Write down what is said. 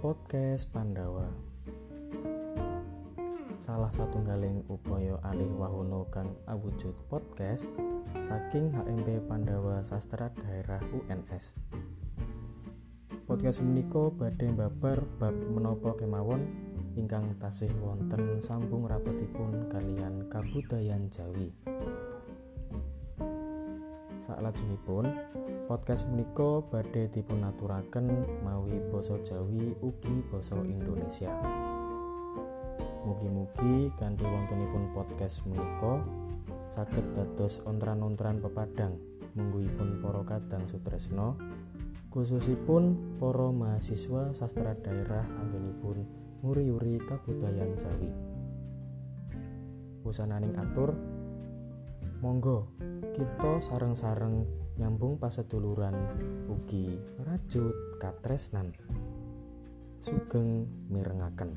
podcast Pandawa. Salah satu galing upaya alih wahono kang awujud podcast saking HMP Pandawa Sastra Daerah UNS. Podcast menika badhe babar bab menapa kemawon ingkang tasih wonten sambung rapetipun kalian kabudayan Jawi. Saklajengipun podcast menika badhe dipunaturaken mawi basa Jawi ugi basa Indonesia. Mugi-mugi kanthi wontenipun podcast menika saged dados ontran-ontran pepadang mungguhipun para kadang sutresna khususipun para mahasiswa sastra daerah anggenipun nguri-uri kabudayan Jawi. Wusananing atur monggo kita sareng-sareng nyambung paseduluran ugi rajut katresnan. Sugeng mirengaken